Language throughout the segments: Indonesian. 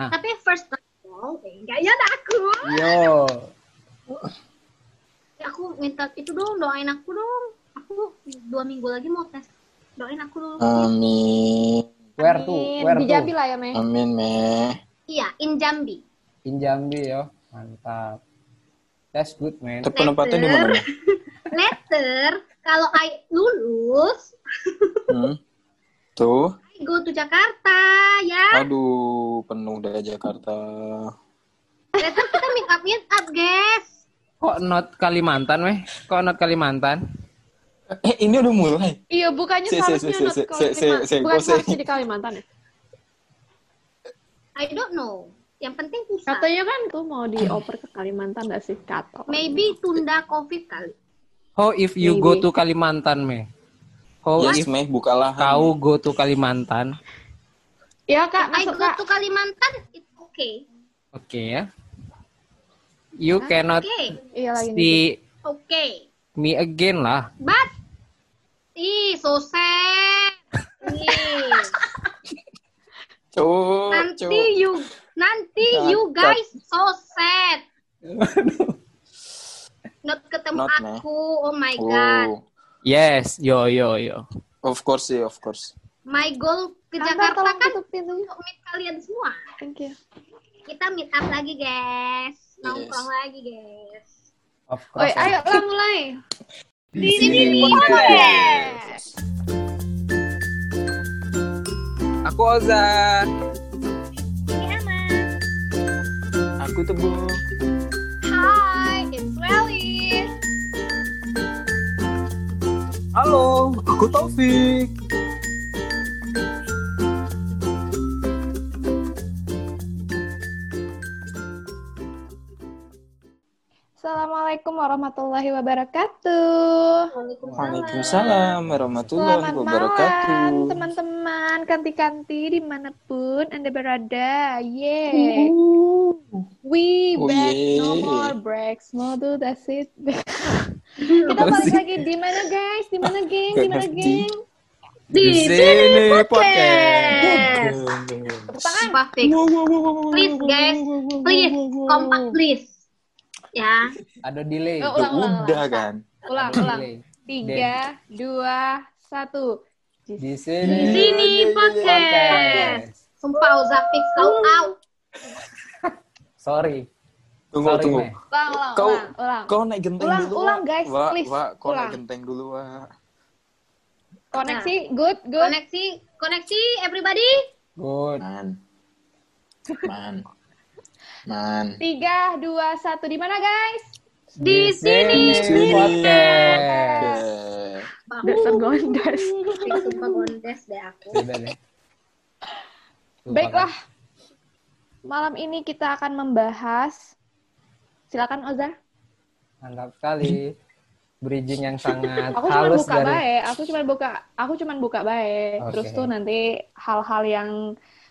Ah. Tapi first of all, eh, enggak ya dah aku. Yo. Ya, aku minta itu dong, doain aku dong. Aku dua minggu lagi mau tes. Doain aku dulu. Amin. Where to? Where Di? Jambi lah ya, Meh. Amin, Meh. Iya, in Jambi. In Jambi yo. Mantap. That's good, man. Tapi penempatnya di mana, Meh? Later, kalau I lulus, Hmm? Tuh. Go to Jakarta, ya. Aduh, penuh deh Jakarta. Later kita meet up, meet up, guys. Kok not Kalimantan, weh? Kok not Kalimantan? Eh, ini udah mulai. Iya, bukannya Si, seharusnya si, not si, Kalimantan. si, si, si, Bukan si. seharusnya di Kalimantan ya? I don't know. Yang penting pusat. Katanya kan tuh mau dioper ke Kalimantan gak sih? Kato. Maybe tunda COVID kali. How if you Maybe. go to Kalimantan, me? How Yes, if Meh, buka lahan. kau go to Kalimantan? Ya, Kak, I masuk, go Kak. to Kalimantan, it's okay. Oke ya. You cannot Okay, Iya lagi nih. see okay. me again lah. But, ih, so sad. Cuk, nanti cuk. you, nanti you Cakep. guys so sad. Not ketemu Not, aku, oh my god. Yes, yo yo yo. of course sih, of course. My goal ke Tante, Jakarta kan untuk meet kalian semua. Thank you. Kita meet up lagi, guys. Yes. Nongkrong lagi, guys. Of Oi, course. ayo ulang mulai. Di sini podcast. Aku Oza. Aku tebu. Hi, aku Taufik. Assalamualaikum warahmatullahi wabarakatuh. Waalaikumsalam warahmatullahi Selamat wabarakatuh. malam teman-teman kanti-kanti di mana pun anda berada. Yeah. We Oh, back yeah. no more breaks. No do that's it. Kita balik lagi di mana guys? Di mana geng? Di mana geng? Di sini podcast. Tepuk tangan. Please, guys. Please, kompak, please. Ya. Ada delay. Oh, ulang, ulang, Udah ulang. kan. Ulang, ulang. Tiga, dua, satu. Di Di sini sini podcast. Sumpah, Uzafik, kau out. Sorry. Tunggu, Sorry, tunggu. Ulang, ulang, Kau, ulang, ulang. kau naik genteng Ulang, dulu. ulang, guys, Wak, please. Wak, kau Ulang. naik genteng dulu, Wak. Koneksi, good, good. Koneksi, koneksi, everybody. Good. Man. Man. Man. Tiga, dua, satu. Di mana guys? Di sini podcast. Oke. Dasar gondas. Fik, Sumpah gondes deh aku. Lupakan. Baiklah. Malam ini kita akan membahas. Silakan Oza. Mantap sekali. Bridging yang sangat Aku cuma halus buka dari bae. Aku cuma buka. Aku cuma buka bae. Oke. Terus tuh nanti hal-hal yang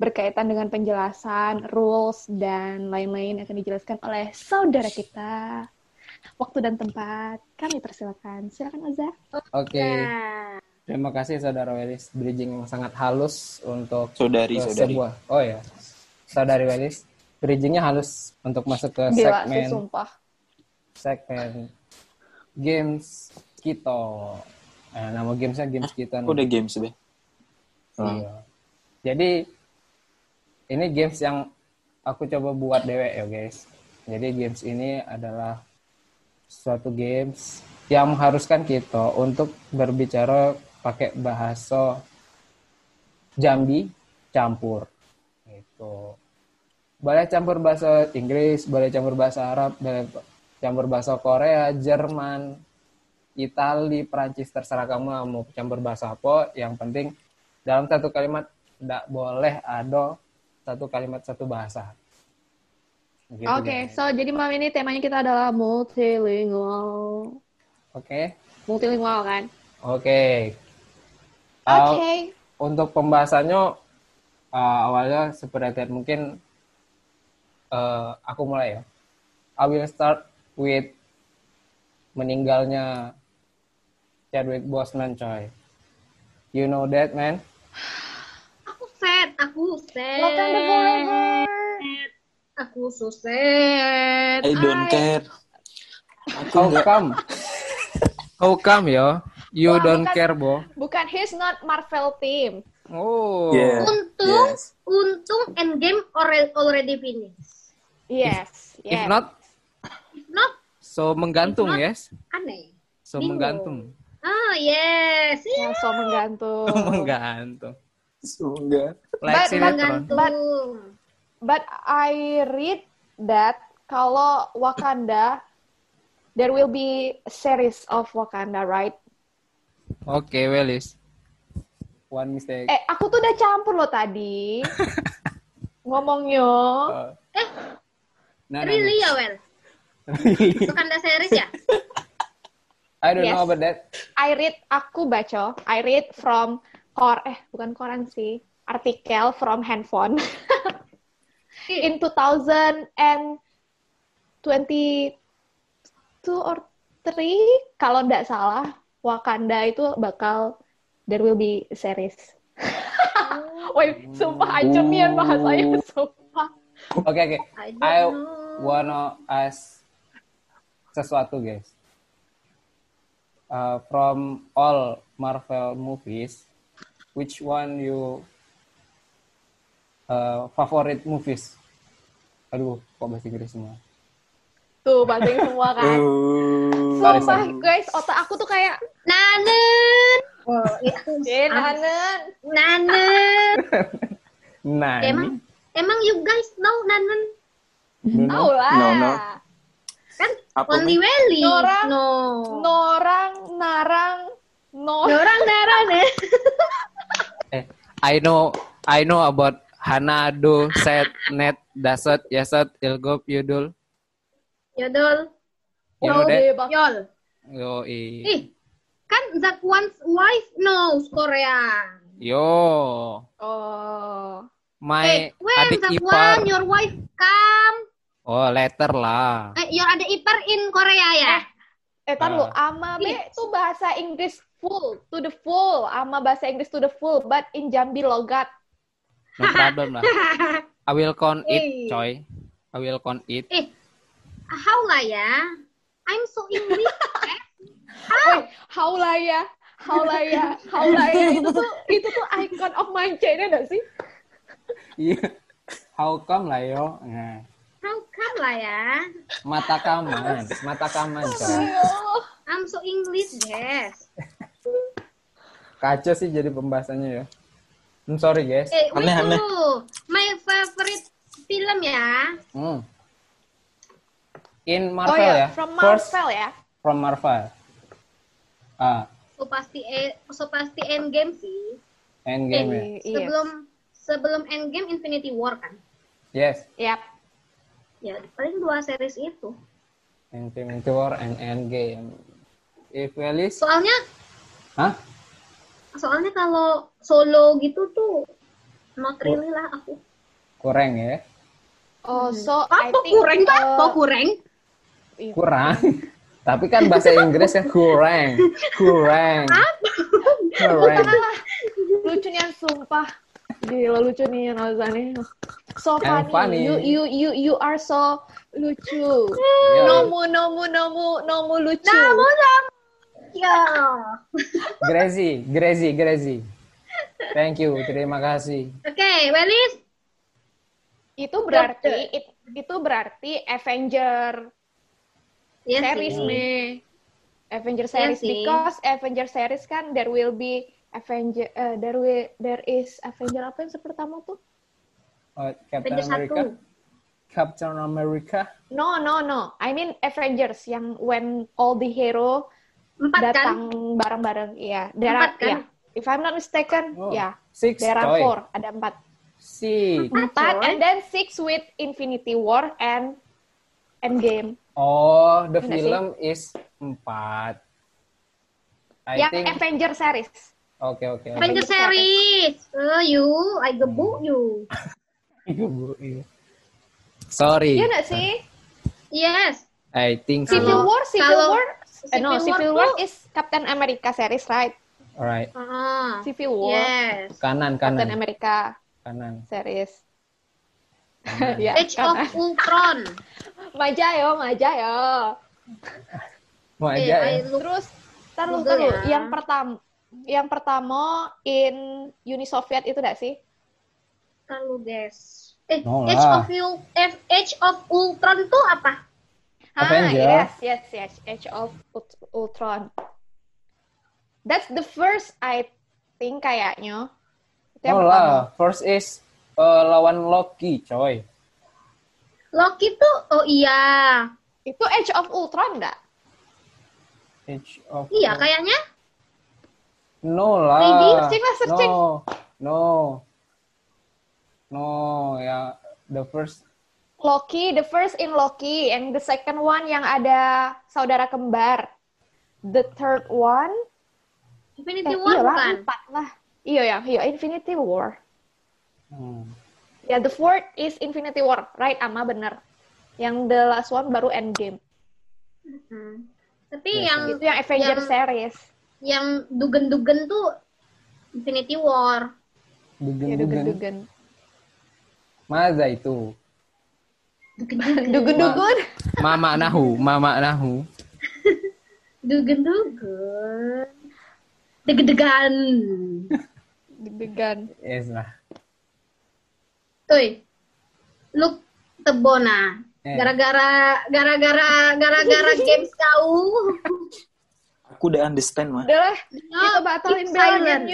berkaitan dengan penjelasan, rules dan lain-lain akan dijelaskan oleh saudara kita. Waktu dan tempat kami persilakan. Silakan Oza. Oke. Ya. Terima kasih saudara Welis. Bridging yang sangat halus untuk Saudari, saudari. sebuah. Oh ya. Saudari Welis. Bridgingnya halus untuk masuk ke Gila sih segmen sumpah. segmen games Kito. Eh, nama gamesnya games Kito. nih. Aku udah games deh. Hmm. Iya. Jadi ini games yang aku coba buat dewek ya guys. Jadi games ini adalah suatu games yang mengharuskan kita untuk berbicara pakai bahasa Jambi campur. Gitu. Boleh campur bahasa Inggris, boleh campur bahasa Arab, boleh campur bahasa Korea, Jerman, Itali, Perancis, terserah kamu mau campur bahasa apa. Yang penting dalam satu kalimat tidak boleh ada satu kalimat satu bahasa. Gitu, Oke, guys. so jadi malam ini temanya kita adalah multilingual. Oke. Multilingual kan? Oke. Oke. Uh, untuk pembahasannya uh, awalnya seperti mungkin uh, aku mulai ya. I will start with meninggalnya Chadwick Boseman coy. You know that man? Aku sad, aku sad. Wakanda forever. Aku so sad. I don't I- care. Aku How come? How come yo? You Wah, don't bukan- care, Bo? Bukan, he's not Marvel team. Oh. Yeah. Untung, Yes. untung Endgame already, already finished. Yes, If yes. not, If not, so menggantung, If not- yes? aneh. So Bingung. menggantung. Ah, yes. Ya, so menggantung. menggantung. Semoga. Like But- sinetron. Menggantung. But I read that kalau Wakanda, there will be series of Wakanda, right? Oke, Welis. One mistake. Eh, aku tuh udah campur loh tadi. Ngomongnya. Uh, Eh, no, no, no. really ya, Well? Wakanda series ya? I don't Yes. know about that. I read, aku baca, I read from kor, eh bukan koran sih, artikel from handphone. In 2022 or 3, kalau nggak salah, Wakanda itu bakal, there will be series. Woi, sumpah hancur nih Oh. bahasanya, sumpah. Oke, oke. I don't I know. Wanna ask sesuatu, guys. Uh, from all Marvel movies, which one you uh, favorite movies? Aduh, kok bahasa Inggris semua? Tuh, bahasa Inggris semua kan. Uh, Sumpah, guys, otak aku tuh kayak, Nanen. Oh, itu. nanen. Nanen. Nah, Emang, emang you guys know Nanen? Ini Tahu lah. No, no. Kan Apa, only Welly. Norang. No. Norang, narang, no. Norang narang eh. Eh, I know, I know about Hanado, Set, Net, Dasot, Yasot, Ilgop, Yudul. Yodol. You know that? deh, Bang. Yol. Yo, i. Ih, kan Zakwan's wife knows Korea. Yo, Oh. my eh, when adik Zakwan, ipar. your wife come. Oh, letter lah. Eh, your adik ipar in Korea ya? Eh, tar lu, Ah. ama be Iya. tuh bahasa Inggris full, to the full. Ama bahasa Inggris to the full, but in Jambi logat. No problem lah. I will count Eh. it, coy. I will count it. Eh, how lah ya? I'm so English. eh. Woi, haulaya, haulaya, haulaya itu tuh itu tuh icon of Manca-nya enggak sih? Iya. How come lah yo? Nah, How come lah ya? mata kaman, mata kaman. Aduh. I'm so English, guys. Kacau sih jadi pembahasannya ya. I'm sorry guys. Eh, Aneh, aneh. My favorite film ya. Hmm. In Oh Marvel ya, ya. from First Marvel ya. from Marvel. Ah, So pasti eh, so pasti Endgame sih. Endgame ya. Eh, iya. Sebelum sebelum Endgame Infinity War kan. Yes. Yap. Ya, paling dua series itu. Infinity War and Endgame. If Alice, Soalnya hah? soalnya kalau solo gitu tuh not really lah aku. Kurang ya? Oh, so I Apa think kurang uh, Kok kurang? Kurang. Tapi kan bahasa Inggris kan kurang. Kurang. Kurang. ah, lucunya sumpah. Gila lucu nih yang alasannya. So funny. funny. You you you you are so lucu. Ya. Nomu nomu nomu nomu lucu. Namu namu. Ya. Gracie, Gracie, Gracie. Thank you, terima kasih. Oke, Welis. Itu berarti it- itu berarti Avenger Yes, series sih. nih. Avenger Iya series sih. because Avenger series kan there will be Avenger eh, there will there is Avenger apa yang pertama tuh? Oh, Captain Avenger America. satu. Captain America. No no no. I mean Avengers yang when all the hero Empat kan? datang bareng-bareng. Iya, there Empat are kan? ya. If I'm not mistaken, Oh, ya. Six, There are four, ada empat. Six. Empat, and then six with Infinity War and Endgame. Oh, the Enggak sih? film is empat. I yang think. Avenger series. Oke oke. oke. Avenger series. Oh, you, I gebuk you. Iya, Bu, iya. Sorry. Iya nggak sih? Yes. I think so. Civil War, Civil kalau War, eh, no, Civil Civil War War is Captain America series, right? Alright. Ah, Civil War, yes. Kanan Captain kanan America kanan. series. ya, Age of kan? Ultron. Majayo, Majayo. Mau Eh, aja I ya. Terus taruh taruh ya. yang pertama yang pertama in Uni Soviet itu enggak sih? Lalu guys. Eh, No Age of Ul- F Age of Ultron tuh apa? Ah, yes, yes, yes. Age of Ult- Ultron. That's the first I think kayaknya. Itu Oh lah, first is eh, lawan Loki, coy. Loki tuh oh iya. Itu Age of Ultron enggak? Age of Iya kayaknya. No lah. Searching lah, searching. No, no, no. Ya, the first. Loki, the first in Loki, and the second one yang ada saudara kembar. The third one, Infinity eh, War iyalah, bukan? empat lah. Iya ya, iya Infinity War. Hmm. Ya, the fourth is Infinity War, right? Ama bener. Yang the last one baru Endgame. Hmm. Tapi Yes, yang Itu yang Avenger Yang- series. yang dugen-dugen tuh Infinity War. Ya, Dugen-dugen. Dugun-dugun. Maza itu. Dugun-dugun. Mama nahu, mama nahu. Dugen-dugen. Deg-degan. Dugun. Yes lah. Tuh. Lu tebona. Eh. Gara-gara gara-gara gara-gara games kau. Aku udah understand mah. Udah lah, kita batalin keep bela silent.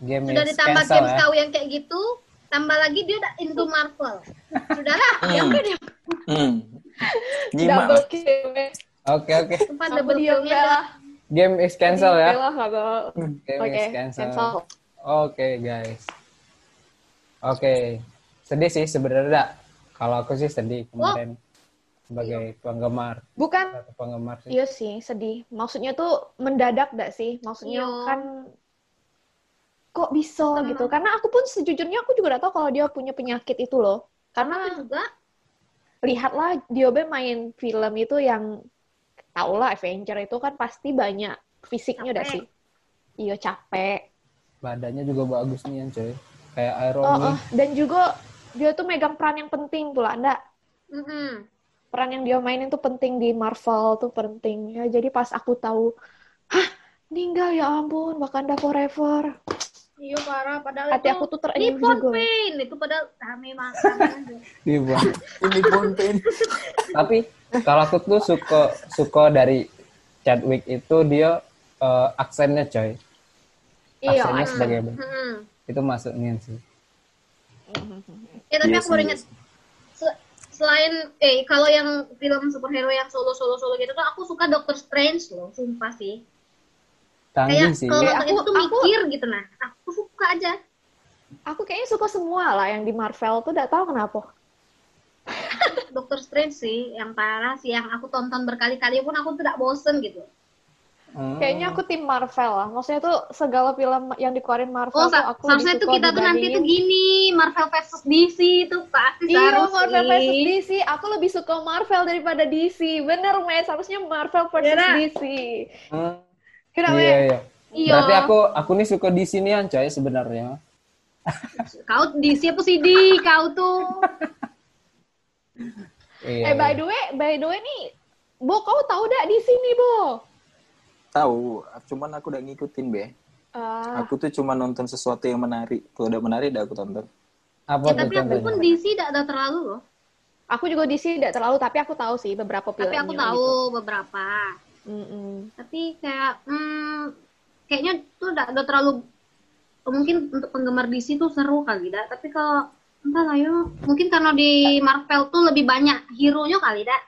Game Sudah ditambah cancel games ya. kau yang kayak gitu, tambah lagi dia udah into Marvel. Sudahlah, ya Hmm. udah. Hmm. Nyimak. Double kill. Oke oke. Tempat double kill-nya lah. Game is cancel ya. Game Oke, is cancel. cancel. Oke guys. Oke. Sedih sih sebenarnya. Dak. Kalau aku sih sedih kemarin sebagai penggemar Bukan penggemar sih. Iya sih, sedih. Maksudnya tuh mendadak gak sih? Maksudnya Iya. kan kok bisa gitu. Karena aku pun sejujurnya aku juga gak tahu kalau dia punya penyakit itu loh. Aku Karena juga lihatlah Diobe main film itu yang tau lah Avenger itu kan pasti banyak fisiknya udah sih. Iya capek. Badannya juga bagus nih yang coy. Kayak Iron Oh, Man. oh, dan juga dia tuh megang peran yang penting pula, enggak? mm-mm. peran yang dia mainin tuh penting di Marvel tuh penting ya jadi pas aku tahu hah meninggal ya ampun Wakanda Forever Iya parah, padahal hati itu aku tuh ini terenyuh juga Pain itu padahal rame banget. Iya, Bang. Ini konten. Tapi kalau aku tuh suka suka dari Chadwick itu dia eh, aksennya coy. iya Aksennya aksen. sebagai Mm-mm. itu masuknya sih. Ya tapi Iya aku baru ingat selain eh kalau yang film superhero yang solo solo solo gitu tuh aku suka Doctor Strange loh, sumpah sih. Canggih Kayak sih. kalau Eh, nonton aku- itu tuh aku- mikir gitu nah. Aku suka aja. aku kayaknya suka semua lah yang di Marvel tuh gak tahu kenapa Doctor Strange sih yang parah sih yang aku tonton berkali-kali pun aku tidak bosen gitu. Hmm. kayaknya aku tim Marvel lah maksudnya tuh segala film yang dikeluarin Marvel Oh, tuh aku seharusnya tuh kita tuh nanti tuh gini Marvel versus DC tuh pasti Iya, harus Marvel versus DC. Aku lebih suka Marvel daripada DC. Bener, Mes. Harusnya Marvel versus Iya, DC. Hmm. Kenapa, Iya, iya. Iya. Berarti aku aku nih suka di sinian coy sebenarnya. Kau DC apa CD kau tuh? Iya. Eh, by the way, by the way nih, Bo, kau tahu dak di sini, Bo? Tahu, cuman aku udah ngikutin be. Ah, Aku tuh cuma nonton sesuatu yang menarik. Kalau udah menarik, udah aku tonton. Apa Ya, tapi aku pun DC tidak ada terlalu loh. aku juga DC tidak terlalu, tapi aku tahu sih beberapa Tapi filmnya. aku tahu Gitu. beberapa. Mm-mm. Tapi kayak hmm, kayaknya tuh tidak ada terlalu mungkin untuk penggemar DC tuh seru kali dah. Tapi kalau entah lah yo, mungkin karena di Marvel tuh lebih banyak hero-nya kali dah.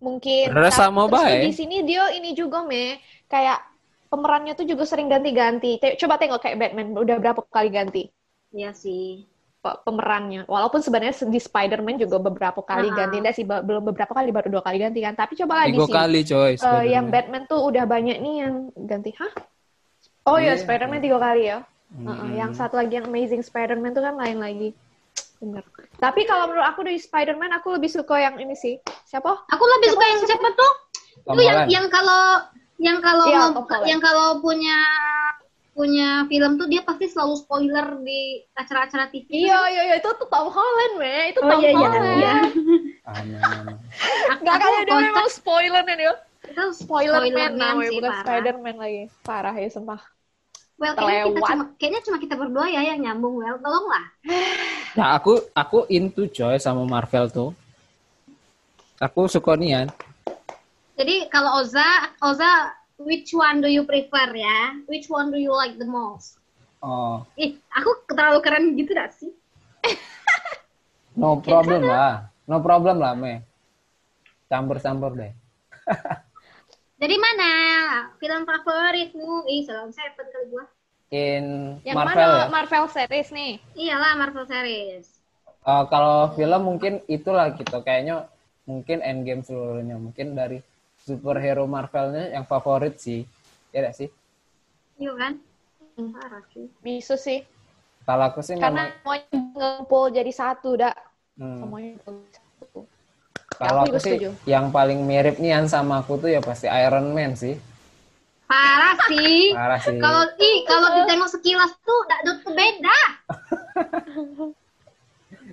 Mungkin. Rasa mau baik. Di sini dia ini juga, Me. Kayak pemerannya tuh juga sering ganti-ganti. Coba tengok kayak Batman, udah berapa kali ganti. Iya sih. pe- pemerannya. Walaupun sebenarnya di Spider-Man juga beberapa kali Ah. ganti, enggak sih belum beberapa kali baru dua kali ganti kan. Tapi coba Tiga sini. kali coy. Eh, Spider-Man. yang Batman tuh udah banyak nih yang ganti. Hah? Oh iya, Iya. Spider-Man tiga kali ya. Hmm. Heeh, Yang satu lagi yang Amazing Spider-Man tuh kan lain lagi. Bener. Tapi kalau menurut aku dari Spider-Man aku lebih suka yang ini sih. Siapa? Aku lebih suka yang siapa tuh? Tom Itu yang Holland. yang kalau yang kalau Iya, Tom Holland. yang kalau punya punya film tuh dia pasti selalu spoiler di acara-acara TV. Iya, iya, iya, itu tuh Tom Holland, me. Itu Oh Tom iya iya Holland. iya. Aman, aman. Gak kayak dia memang spoiler nih dia. Itu Spoiler, man man namanya, sih, bukan parah. Spider-Man lagi. Parah ya, sumpah. Well, kayaknya kita cuma kayaknya cuma kita berdua ya yang nyambung. Well, tolonglah. Nah, aku aku into coy sama Marvel tuh. Aku suka nian. Jadi kalau Oza, Oza, which one do you prefer ya? Which one do you like the most? Oh, Ih, aku terlalu keren gitu gak sih? no problem lah. No problem lah, Me. Campur-campur deh. Jadi mana film favoritmu? Ih, Salam Seven kali gua. In Yang Marvel mana ya. Marvel series nih? Iyalah Marvel series. Eh, kalau film mungkin itulah gitu. Kayaknya mungkin Endgame seluruhnya. Mungkin dari superhero Marvelnya yang favorit sih. Ya nggak sih? Iya kan? Hmm. Parah sih. Bisa sih. Kalau aku sih Karena memang semuanya ngumpul jadi satu, dak. hmm, Semuanya. Kalau aku sih setuju. yang paling mirip nian sama aku tuh ya pasti Iron Man sih. Parah sih. Parah sih. Kalau ih kalau ditengok sekilas tuh dak tuh beda.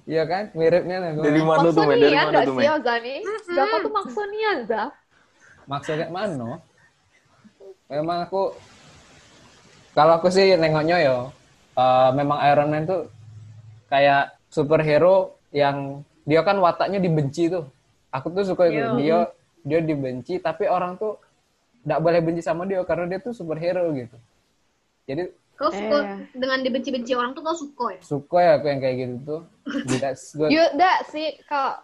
Iya kan? Miripnya nih. Dari mana tuh? Dari Maksudnya mana tuh, sih, men? Ozani? Siapa tuh maksudnya, Zah? Maksudnya mana? Memang aku kalau aku sih nengoknya yo eh, memang Iron Man tuh kayak superhero yang dia kan wataknya dibenci tuh. Aku tuh suka itu. Yo. Dia dia dibenci tapi orang tuh nggak boleh benci sama dia karena dia tuh superhero gitu. Jadi Kau suka Eh. dengan dibenci-benci orang tuh kau suka ya? suka ya aku yang kayak gitu tuh. That's good. Yo, dak sih, kalau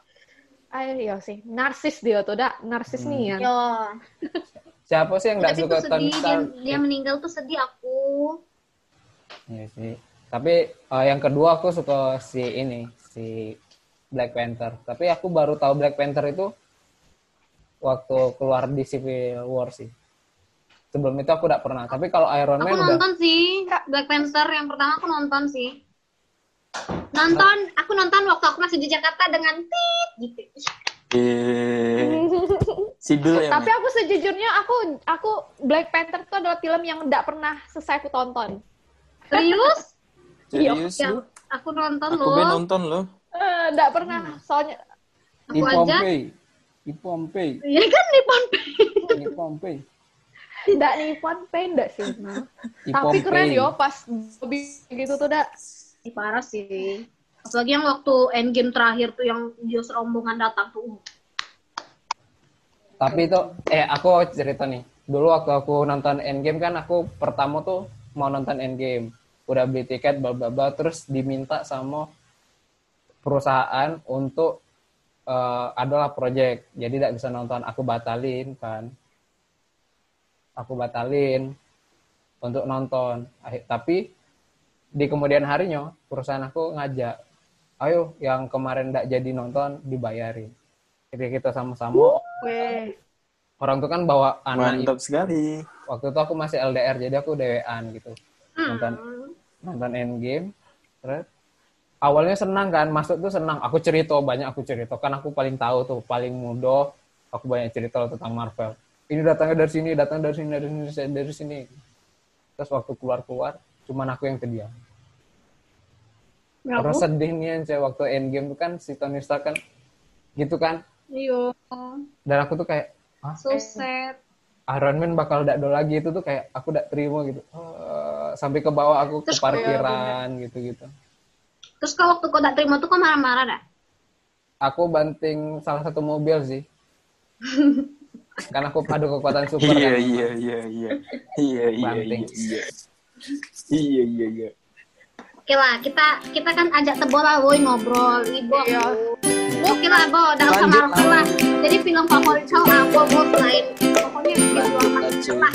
Ayo, sih. Narsis dia tuh, dak. Narsis nih ya. Yo. Siapa sih yang nggak suka Tony sedih dia, Stark? dia meninggal tuh sedih aku. Iya sih. Tapi eh, yang kedua aku suka si ini, si Black Panther. Tapi aku baru tahu Black Panther itu waktu keluar di Civil War sih. Sebelum itu aku udah pernah. Tapi kalau Iron Aku Man udah nonton sih Black Panther yang pertama aku nonton sih. Nonton, aku nonton waktu aku masih di Jakarta dengan tit gitu. Eh, Sidul ya, Tapi aku sejujurnya, aku aku Black Panther itu adalah film yang tidak pernah selesai aku tonton. Serius? Serius Ya, lu? aku nonton Aku loh. nonton loh. Eh, Tidak pernah, soalnya di Aku aja. Pompei. Di Pompei. Iya kan di Pompei. Di Pompei. tidak Nippon Paint dak sih. Di Tapi Pompei. keren yo pas lebih gitu tuh dak. Ih, Parah sih. Apalagi yang waktu endgame terakhir tuh yang dia serombongan datang tuh. Tapi itu eh aku cerita nih. Dulu waktu aku nonton Endgame kan aku pertama tuh mau nonton Endgame. Udah beli tiket bla bla bla terus diminta sama perusahaan untuk eh, adalah project. Jadi tidak bisa nonton. Aku batalin kan. Aku batalin untuk nonton. Tapi di kemudian harinya perusahaan aku ngajak, ayo yang kemarin tidak jadi nonton dibayarin. Jadi kita sama-sama orang tuh kan bawa anak Mantap sekali. waktu itu aku masih LDR jadi aku dewean gitu nonton Hmm. nonton Endgame terus awalnya senang kan masuk tuh senang. Aku cerita banyak aku cerita. Kan aku paling tahu tuh paling muda aku banyak cerita tentang Marvel. Ini datangnya dari sini datang dari sini dari sini dari sini terus waktu keluar keluar cuman aku yang terdiam. Ya karena aku. sedih nih saya waktu Endgame tuh kan si Tony Stark kan gitu kan. Iya. dan aku tuh kayak ah So sad. Iron Man bakal tidak ada lagi. Itu tuh kayak aku tidak terima gitu. Eh, sampai ke bawah aku ke Terus parkiran gitu-gitu Terus kalau waktu kau gak terima tuh kau marah-marah dah? aku banting salah satu mobil sih karena aku adu kekuatan super Iya, kan. iya, iya, iya. Iya, iya, Banting. iya, iya. Iya, iya, iya. Oke lah, kita kita kan ajak tebol lah, woi ngobrol, ibu. Iya. Oke lah, bo, udah usah marah lah. Jadi film favorit kau apa, bo, selain pokoknya film lanjut. lah.